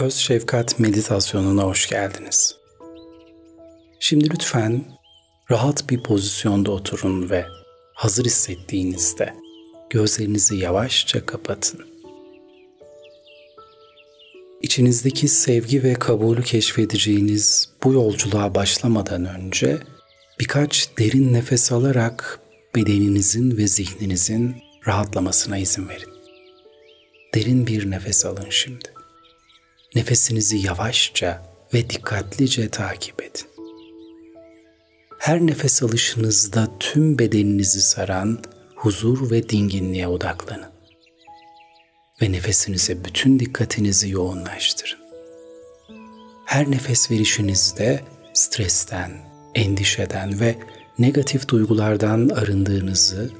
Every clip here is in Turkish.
Öz Şefkat Meditasyonuna hoş geldiniz. Şimdi lütfen rahat bir pozisyonda oturun ve hazır hissettiğinizde gözlerinizi yavaşça kapatın. İçinizdeki sevgi ve kabulü keşfedeceğiniz bu yolculuğa başlamadan önce birkaç derin nefes alarak bedeninizin ve zihninizin rahatlamasına izin verin. Derin bir nefes alın şimdi. Nefesinizi yavaşça ve dikkatlice takip edin. Her nefes alışınızda tüm bedeninizi saran huzur ve dinginliğe odaklanın. Ve nefesinize bütün dikkatinizi yoğunlaştırın. Her nefes verişinizde stresten, endişeden ve negatif duygulardan arındığınızı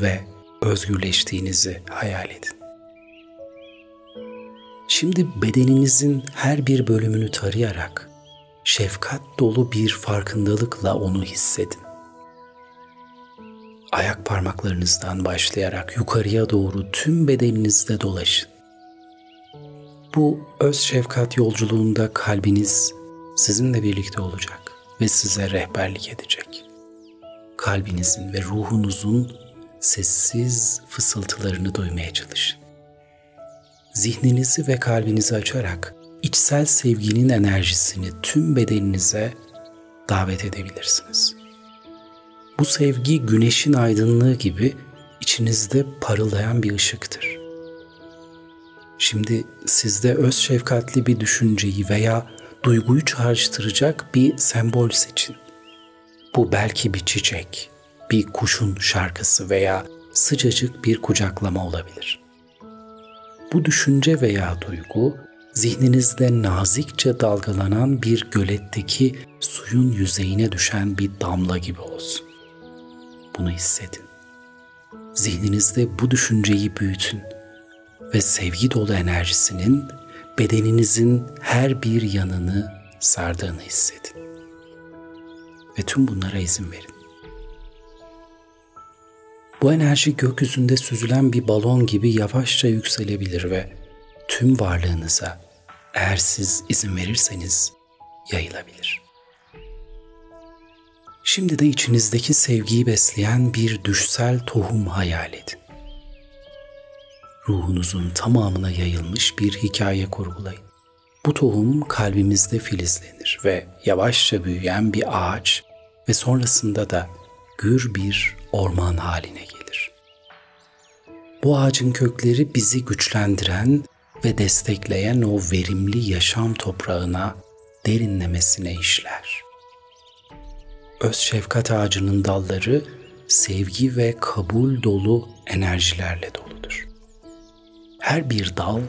ve özgürleştiğinizi hayal edin. Şimdi bedeninizin her bir bölümünü tarayarak şefkat dolu bir farkındalıkla onu hissedin. Ayak parmaklarınızdan başlayarak yukarıya doğru tüm bedeninizde dolaşın. Bu öz şefkat yolculuğunda kalbiniz sizinle birlikte olacak ve size rehberlik edecek. Kalbinizin ve ruhunuzun sessiz fısıltılarını duymaya çalışın zihninizi ve kalbinizi açarak içsel sevginin enerjisini tüm bedeninize davet edebilirsiniz. Bu sevgi güneşin aydınlığı gibi içinizde parıldayan bir ışıktır. Şimdi sizde öz şefkatli bir düşünceyi veya duyguyu çağrıştıracak bir sembol seçin. Bu belki bir çiçek, bir kuşun şarkısı veya sıcacık bir kucaklama olabilir.'' Bu düşünce veya duygu zihninizde nazikçe dalgalanan bir göletteki suyun yüzeyine düşen bir damla gibi olsun. Bunu hissedin. Zihninizde bu düşünceyi büyütün ve sevgi dolu enerjisinin bedeninizin her bir yanını sardığını hissedin. Ve tüm bunlara izin verin. Bu enerji gökyüzünde süzülen bir balon gibi yavaşça yükselebilir ve tüm varlığınıza eğer siz izin verirseniz yayılabilir. Şimdi de içinizdeki sevgiyi besleyen bir düşsel tohum hayal edin. Ruhunuzun tamamına yayılmış bir hikaye kurgulayın. Bu tohum kalbimizde filizlenir ve yavaşça büyüyen bir ağaç ve sonrasında da gür bir orman haline gelir. Bu ağacın kökleri bizi güçlendiren ve destekleyen o verimli yaşam toprağına derinlemesine işler. Öz şefkat ağacının dalları sevgi ve kabul dolu enerjilerle doludur. Her bir dal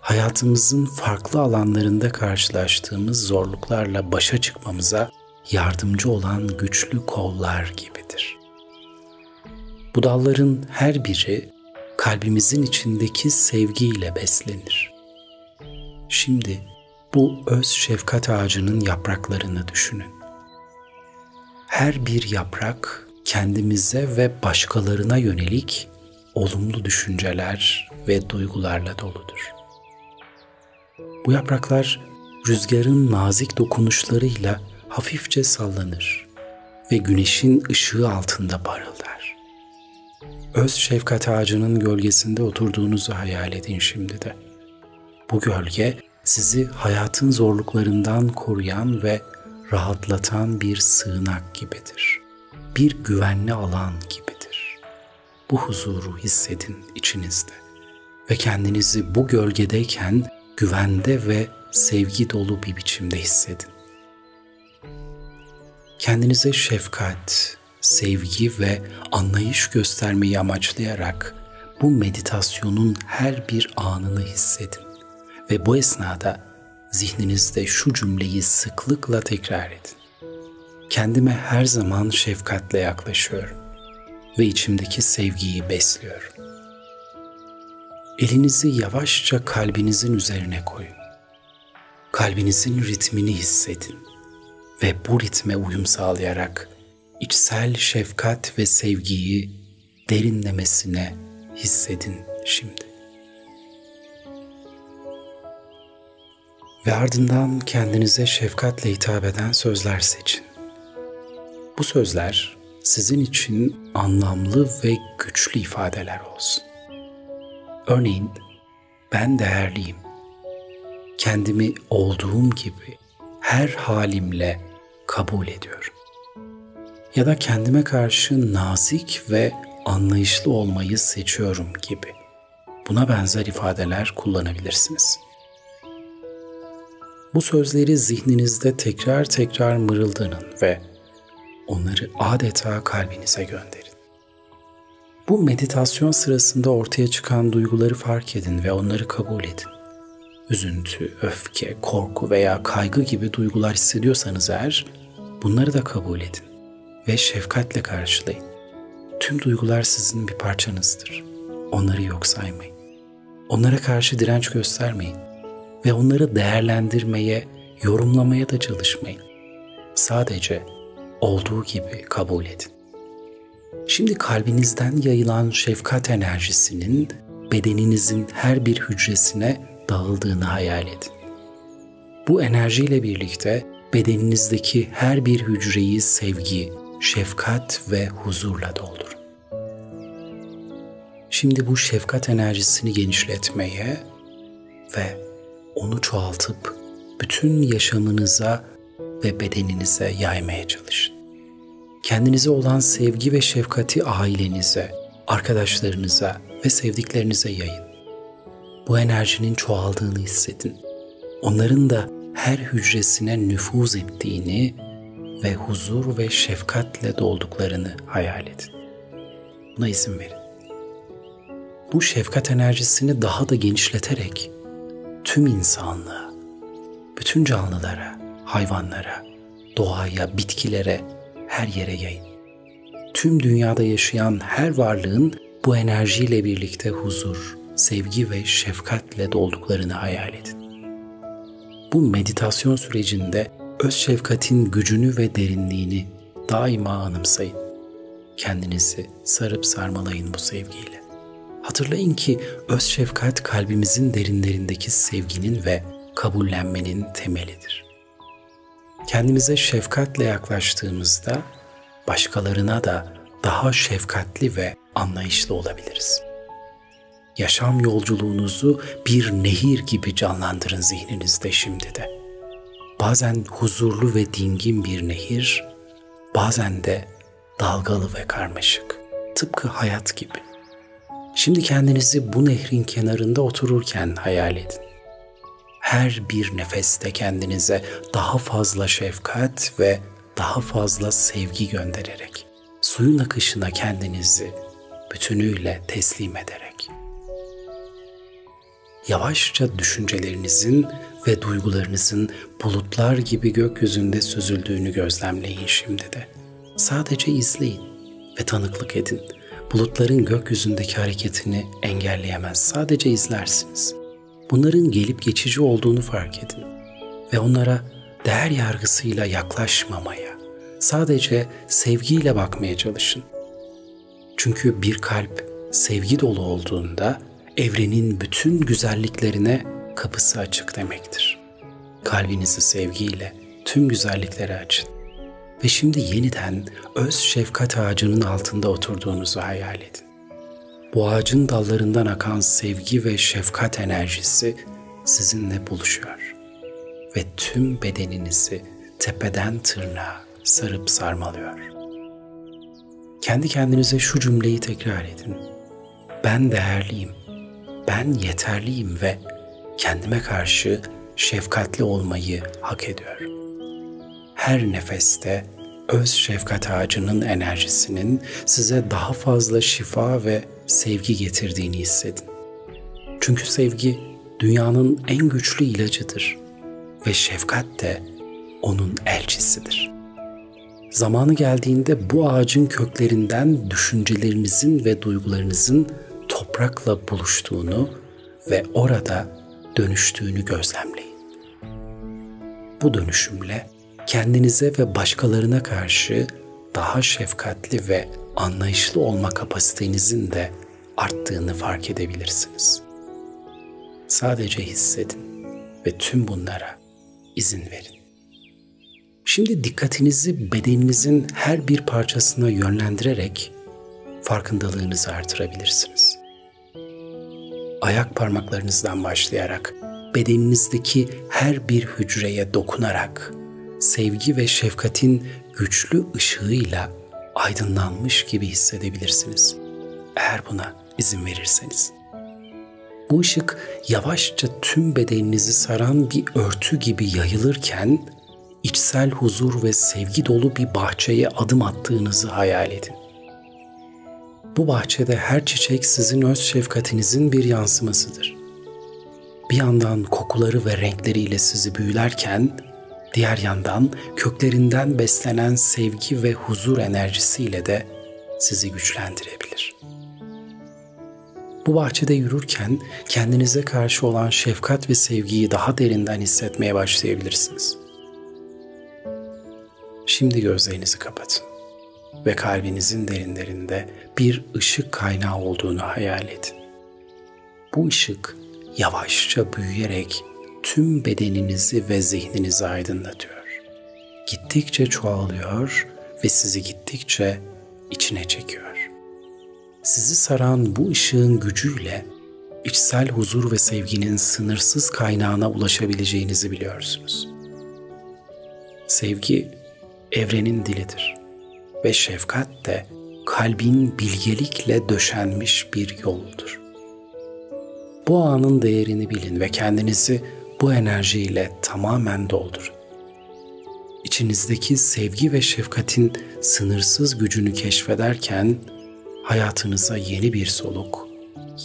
hayatımızın farklı alanlarında karşılaştığımız zorluklarla başa çıkmamıza yardımcı olan güçlü kollar gibidir. Bu dalların her biri kalbimizin içindeki sevgiyle beslenir. Şimdi bu öz şefkat ağacının yapraklarını düşünün. Her bir yaprak kendimize ve başkalarına yönelik olumlu düşünceler ve duygularla doludur. Bu yapraklar rüzgarın nazik dokunuşlarıyla hafifçe sallanır ve güneşin ışığı altında parıldar. Öz şefkat ağacının gölgesinde oturduğunuzu hayal edin şimdi de. Bu gölge sizi hayatın zorluklarından koruyan ve rahatlatan bir sığınak gibidir. Bir güvenli alan gibidir. Bu huzuru hissedin içinizde ve kendinizi bu gölgedeyken güvende ve sevgi dolu bir biçimde hissedin kendinize şefkat, sevgi ve anlayış göstermeyi amaçlayarak bu meditasyonun her bir anını hissedin ve bu esnada zihninizde şu cümleyi sıklıkla tekrar edin. Kendime her zaman şefkatle yaklaşıyorum ve içimdeki sevgiyi besliyorum. Elinizi yavaşça kalbinizin üzerine koyun. Kalbinizin ritmini hissedin ve bu ritme uyum sağlayarak içsel şefkat ve sevgiyi derinlemesine hissedin şimdi. Ve ardından kendinize şefkatle hitap eden sözler seçin. Bu sözler sizin için anlamlı ve güçlü ifadeler olsun. Örneğin ben değerliyim. Kendimi olduğum gibi her halimle kabul ediyorum. Ya da kendime karşı nazik ve anlayışlı olmayı seçiyorum gibi. Buna benzer ifadeler kullanabilirsiniz. Bu sözleri zihninizde tekrar tekrar mırıldanın ve onları adeta kalbinize gönderin. Bu meditasyon sırasında ortaya çıkan duyguları fark edin ve onları kabul edin. Üzüntü, öfke, korku veya kaygı gibi duygular hissediyorsanız eğer bunları da kabul edin ve şefkatle karşılayın. Tüm duygular sizin bir parçanızdır. Onları yok saymayın. Onlara karşı direnç göstermeyin ve onları değerlendirmeye, yorumlamaya da çalışmayın. Sadece olduğu gibi kabul edin. Şimdi kalbinizden yayılan şefkat enerjisinin bedeninizin her bir hücresine dağıldığını hayal edin. Bu enerjiyle birlikte bedeninizdeki her bir hücreyi sevgi, şefkat ve huzurla doldurun. Şimdi bu şefkat enerjisini genişletmeye ve onu çoğaltıp bütün yaşamınıza ve bedeninize yaymaya çalışın. Kendinize olan sevgi ve şefkati ailenize, arkadaşlarınıza ve sevdiklerinize yayın. Bu enerjinin çoğaldığını hissedin. Onların da her hücresine nüfuz ettiğini ve huzur ve şefkatle dolduklarını hayal edin. Buna izin verin. Bu şefkat enerjisini daha da genişleterek tüm insanlığa, bütün canlılara, hayvanlara, doğaya, bitkilere, her yere yayın. Tüm dünyada yaşayan her varlığın bu enerjiyle birlikte huzur, sevgi ve şefkatle dolduklarını hayal edin. Bu meditasyon sürecinde öz şefkatin gücünü ve derinliğini daima anımsayın. Kendinizi sarıp sarmalayın bu sevgiyle. Hatırlayın ki öz şefkat kalbimizin derinlerindeki sevginin ve kabullenmenin temelidir. Kendimize şefkatle yaklaştığımızda başkalarına da daha şefkatli ve anlayışlı olabiliriz. Yaşam yolculuğunuzu bir nehir gibi canlandırın zihninizde şimdi de. Bazen huzurlu ve dingin bir nehir, bazen de dalgalı ve karmaşık, tıpkı hayat gibi. Şimdi kendinizi bu nehrin kenarında otururken hayal edin. Her bir nefeste kendinize daha fazla şefkat ve daha fazla sevgi göndererek, suyun akışına kendinizi bütünüyle teslim ederek. Yavaşça düşüncelerinizin ve duygularınızın bulutlar gibi gökyüzünde süzüldüğünü gözlemleyin şimdi de. Sadece izleyin ve tanıklık edin. Bulutların gökyüzündeki hareketini engelleyemez, sadece izlersiniz. Bunların gelip geçici olduğunu fark edin ve onlara değer yargısıyla yaklaşmamaya, sadece sevgiyle bakmaya çalışın. Çünkü bir kalp sevgi dolu olduğunda evrenin bütün güzelliklerine kapısı açık demektir. Kalbinizi sevgiyle tüm güzelliklere açın. Ve şimdi yeniden öz şefkat ağacının altında oturduğunuzu hayal edin. Bu ağacın dallarından akan sevgi ve şefkat enerjisi sizinle buluşuyor ve tüm bedeninizi tepeden tırnağa sarıp sarmalıyor. Kendi kendinize şu cümleyi tekrar edin. Ben değerliyim, ben yeterliyim ve kendime karşı şefkatli olmayı hak ediyorum. Her nefeste öz şefkat ağacının enerjisinin size daha fazla şifa ve sevgi getirdiğini hissedin. Çünkü sevgi dünyanın en güçlü ilacıdır ve şefkat de onun elçisidir. Zamanı geldiğinde bu ağacın köklerinden düşüncelerinizin ve duygularınızın toprakla buluştuğunu ve orada dönüştüğünü gözlemleyin. Bu dönüşümle kendinize ve başkalarına karşı daha şefkatli ve anlayışlı olma kapasitenizin de arttığını fark edebilirsiniz. Sadece hissedin ve tüm bunlara izin verin. Şimdi dikkatinizi bedeninizin her bir parçasına yönlendirerek farkındalığınızı artırabilirsiniz. Ayak parmaklarınızdan başlayarak bedeninizdeki her bir hücreye dokunarak sevgi ve şefkatin güçlü ışığıyla aydınlanmış gibi hissedebilirsiniz. Eğer buna izin verirseniz. Bu ışık yavaşça tüm bedeninizi saran bir örtü gibi yayılırken içsel huzur ve sevgi dolu bir bahçeye adım attığınızı hayal edin. Bu bahçede her çiçek sizin öz şefkatinizin bir yansımasıdır. Bir yandan kokuları ve renkleriyle sizi büyülerken, diğer yandan köklerinden beslenen sevgi ve huzur enerjisiyle de sizi güçlendirebilir. Bu bahçede yürürken kendinize karşı olan şefkat ve sevgiyi daha derinden hissetmeye başlayabilirsiniz. Şimdi gözlerinizi kapatın ve kalbinizin derinlerinde bir ışık kaynağı olduğunu hayal edin. Bu ışık yavaşça büyüyerek tüm bedeninizi ve zihninizi aydınlatıyor. Gittikçe çoğalıyor ve sizi gittikçe içine çekiyor. Sizi saran bu ışığın gücüyle içsel huzur ve sevginin sınırsız kaynağına ulaşabileceğinizi biliyorsunuz. Sevgi evrenin dilidir ve şefkat de kalbin bilgelikle döşenmiş bir yoldur. Bu anın değerini bilin ve kendinizi bu enerjiyle tamamen doldurun. İçinizdeki sevgi ve şefkatin sınırsız gücünü keşfederken hayatınıza yeni bir soluk,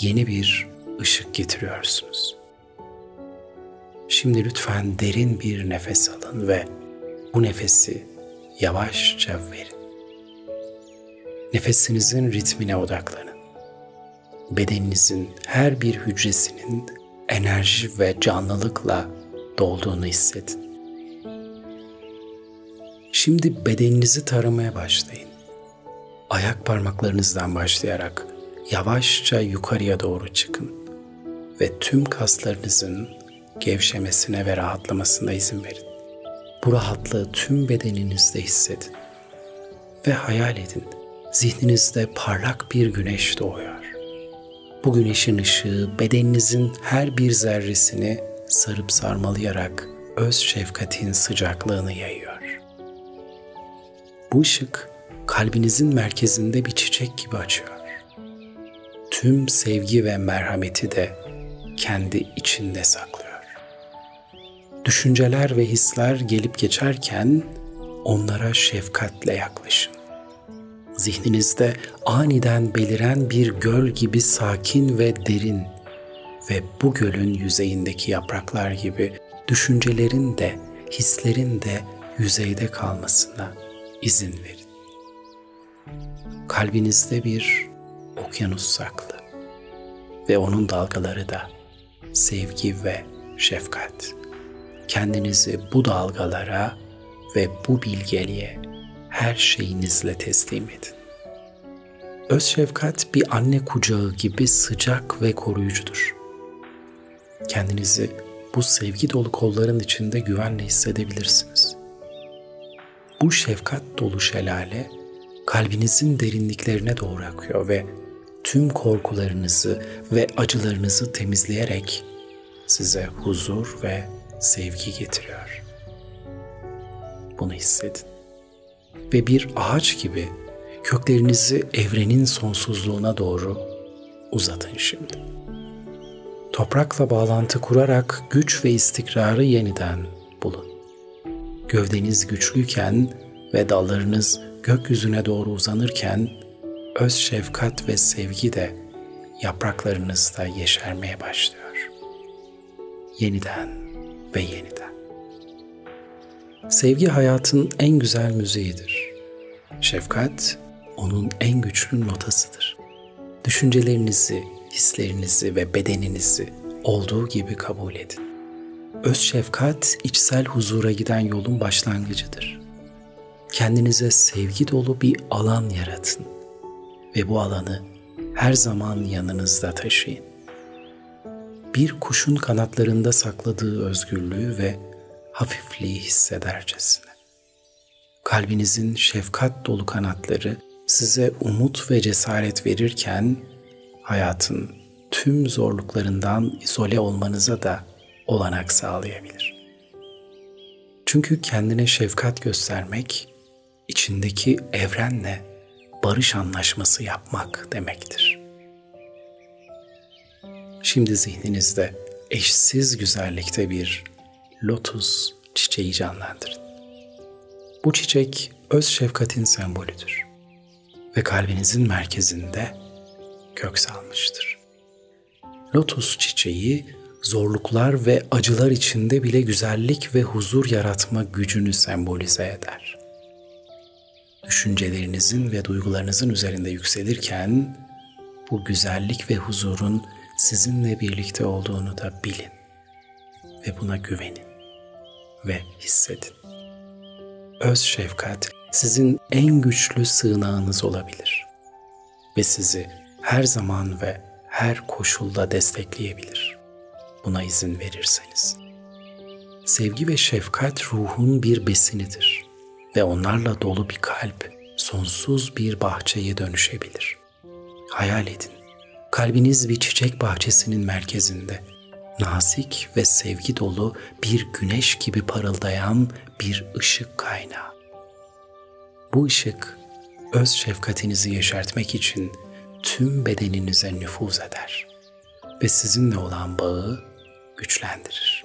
yeni bir ışık getiriyorsunuz. Şimdi lütfen derin bir nefes alın ve bu nefesi yavaşça verin. Nefesinizin ritmine odaklanın. Bedeninizin her bir hücresinin enerji ve canlılıkla dolduğunu hissedin. Şimdi bedeninizi taramaya başlayın. Ayak parmaklarınızdan başlayarak yavaşça yukarıya doğru çıkın ve tüm kaslarınızın gevşemesine ve rahatlamasına izin verin. Bu rahatlığı tüm bedeninizde hissedin ve hayal edin. Zihninizde parlak bir güneş doğuyor. Bu güneşin ışığı bedeninizin her bir zerresini sarıp sarmalayarak öz şefkatin sıcaklığını yayıyor. Bu ışık kalbinizin merkezinde bir çiçek gibi açıyor. Tüm sevgi ve merhameti de kendi içinde saklıyor. Düşünceler ve hisler gelip geçerken onlara şefkatle yaklaşın. Zihninizde aniden beliren bir göl gibi sakin ve derin ve bu gölün yüzeyindeki yapraklar gibi düşüncelerin de hislerin de yüzeyde kalmasına izin verin. Kalbinizde bir okyanus saklı ve onun dalgaları da sevgi ve şefkat. Kendinizi bu dalgalara ve bu bilgeliğe her şeyinizle teslim edin. Öz şefkat bir anne kucağı gibi sıcak ve koruyucudur. Kendinizi bu sevgi dolu kolların içinde güvenle hissedebilirsiniz. Bu şefkat dolu şelale kalbinizin derinliklerine doğru akıyor ve tüm korkularınızı ve acılarınızı temizleyerek size huzur ve sevgi getiriyor. Bunu hissedin. Ve bir ağaç gibi köklerinizi evrenin sonsuzluğuna doğru uzatın şimdi. Toprakla bağlantı kurarak güç ve istikrarı yeniden bulun. Gövdeniz güçlüyken ve dallarınız gökyüzüne doğru uzanırken öz şefkat ve sevgi de yapraklarınızda yeşermeye başlıyor. Yeniden ve yeniden. Sevgi hayatın en güzel müziğidir. Şefkat onun en güçlü notasıdır. Düşüncelerinizi, hislerinizi ve bedeninizi olduğu gibi kabul edin. Öz şefkat içsel huzura giden yolun başlangıcıdır. Kendinize sevgi dolu bir alan yaratın ve bu alanı her zaman yanınızda taşıyın. bir kuşun kanatlarında sakladığı özgürlüğü ve hafifliği hissedercesine. Kalbinizin şefkat dolu kanatları size umut ve cesaret verirken hayatın tüm zorluklarından izole olmanıza da olanak sağlayabilir. Çünkü kendine şefkat göstermek içindeki evrenle barış anlaşması yapmak demektir. Şimdi zihninizde eşsiz güzellikte bir lotus çiçeği canlandırın. Bu çiçek öz şefkatin sembolüdür ve kalbinizin merkezinde kök salmıştır. Lotus çiçeği zorluklar ve acılar içinde bile güzellik ve huzur yaratma gücünü sembolize eder. Düşüncelerinizin ve duygularınızın üzerinde yükselirken bu güzellik ve huzurun sizinle birlikte olduğunu da bilin ve buna güvenin ve hissedin. Öz şefkat sizin en güçlü sığınağınız olabilir ve sizi her zaman ve her koşulda destekleyebilir. Buna izin verirseniz. Sevgi ve şefkat ruhun bir besinidir ve onlarla dolu bir kalp sonsuz bir bahçeye dönüşebilir. Hayal edin. Kalbiniz bir çiçek bahçesinin merkezinde nazik ve sevgi dolu bir güneş gibi parıldayan bir ışık kaynağı. Bu ışık öz şefkatinizi yeşertmek için tüm bedeninize nüfuz eder ve sizinle olan bağı güçlendirir.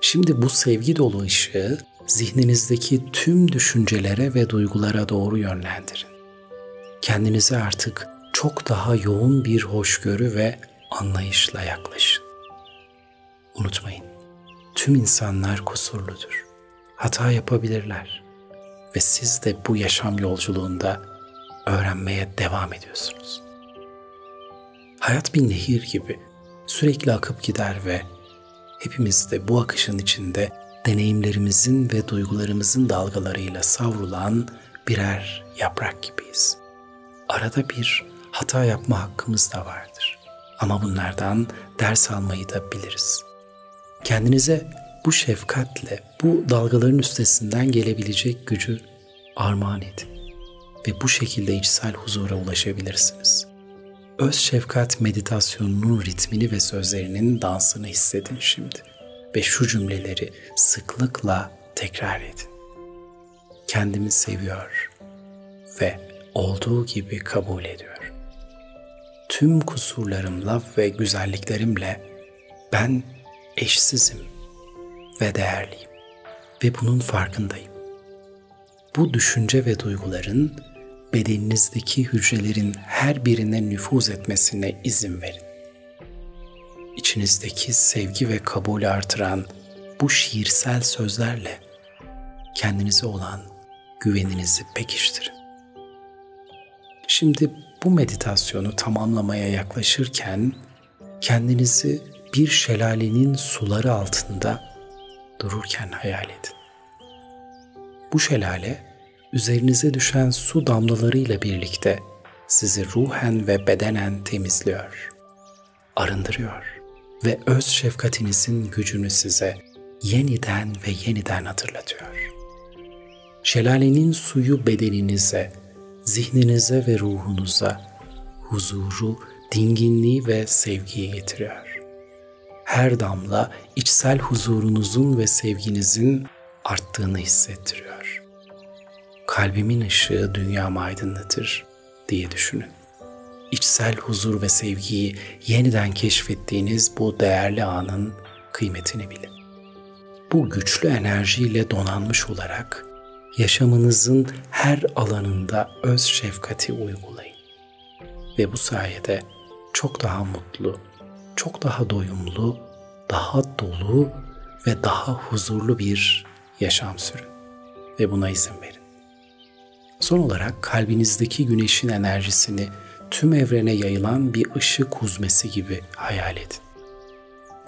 Şimdi bu sevgi dolu ışığı zihninizdeki tüm düşüncelere ve duygulara doğru yönlendirin. Kendinize artık çok daha yoğun bir hoşgörü ve anlayışla yaklaşın. Unutmayın, tüm insanlar kusurludur. Hata yapabilirler ve siz de bu yaşam yolculuğunda öğrenmeye devam ediyorsunuz. Hayat bir nehir gibi sürekli akıp gider ve hepimiz de bu akışın içinde deneyimlerimizin ve duygularımızın dalgalarıyla savrulan birer yaprak gibiyiz. Arada bir hata yapma hakkımız da vardır. Ama bunlardan ders almayı da biliriz. Kendinize bu şefkatle bu dalgaların üstesinden gelebilecek gücü armağan edin ve bu şekilde içsel huzura ulaşabilirsiniz. Öz şefkat meditasyonunun ritmini ve sözlerinin dansını hissedin şimdi ve şu cümleleri sıklıkla tekrar edin. Kendimi seviyor ve olduğu gibi kabul ediyor. Tüm kusurlarımla ve güzelliklerimle ben eşsizim ve değerliyim ve bunun farkındayım. Bu düşünce ve duyguların bedeninizdeki hücrelerin her birine nüfuz etmesine izin verin. İçinizdeki sevgi ve kabulü artıran bu şiirsel sözlerle kendinize olan güveninizi pekiştirin. Şimdi bu meditasyonu tamamlamaya yaklaşırken kendinizi bir şelalenin suları altında dururken hayal edin. Bu şelale üzerinize düşen su damlalarıyla birlikte sizi ruhen ve bedenen temizliyor, arındırıyor ve öz şefkatinizin gücünü size yeniden ve yeniden hatırlatıyor. Şelalenin suyu bedeninize, zihninize ve ruhunuza huzuru, dinginliği ve sevgiyi getiriyor. Her damla içsel huzurunuzun ve sevginizin arttığını hissettiriyor. Kalbimin ışığı dünyamı aydınlatır diye düşünün. İçsel huzur ve sevgiyi yeniden keşfettiğiniz bu değerli anın kıymetini bilin. Bu güçlü enerjiyle donanmış olarak yaşamınızın her alanında öz şefkati uygulayın. Ve bu sayede çok daha mutlu, çok daha doyumlu, daha dolu ve daha huzurlu bir yaşam sürün. Ve buna izin verin. Son olarak kalbinizdeki güneşin enerjisini tüm evrene yayılan bir ışık huzmesi gibi hayal edin.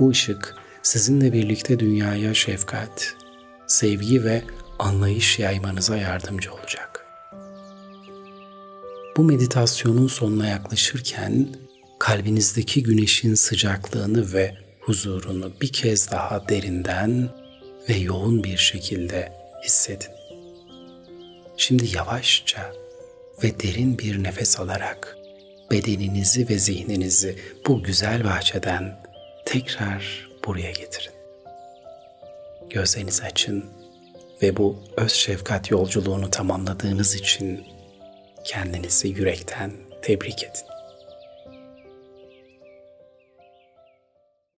Bu ışık sizinle birlikte dünyaya şefkat, sevgi ve anlayış yaymanıza yardımcı olacak. Bu meditasyonun sonuna yaklaşırken kalbinizdeki güneşin sıcaklığını ve huzurunu bir kez daha derinden ve yoğun bir şekilde hissedin. Şimdi yavaşça ve derin bir nefes alarak bedeninizi ve zihninizi bu güzel bahçeden tekrar buraya getirin. Gözlerinizi açın ve bu öz şefkat yolculuğunu tamamladığınız için kendinizi yürekten tebrik edin.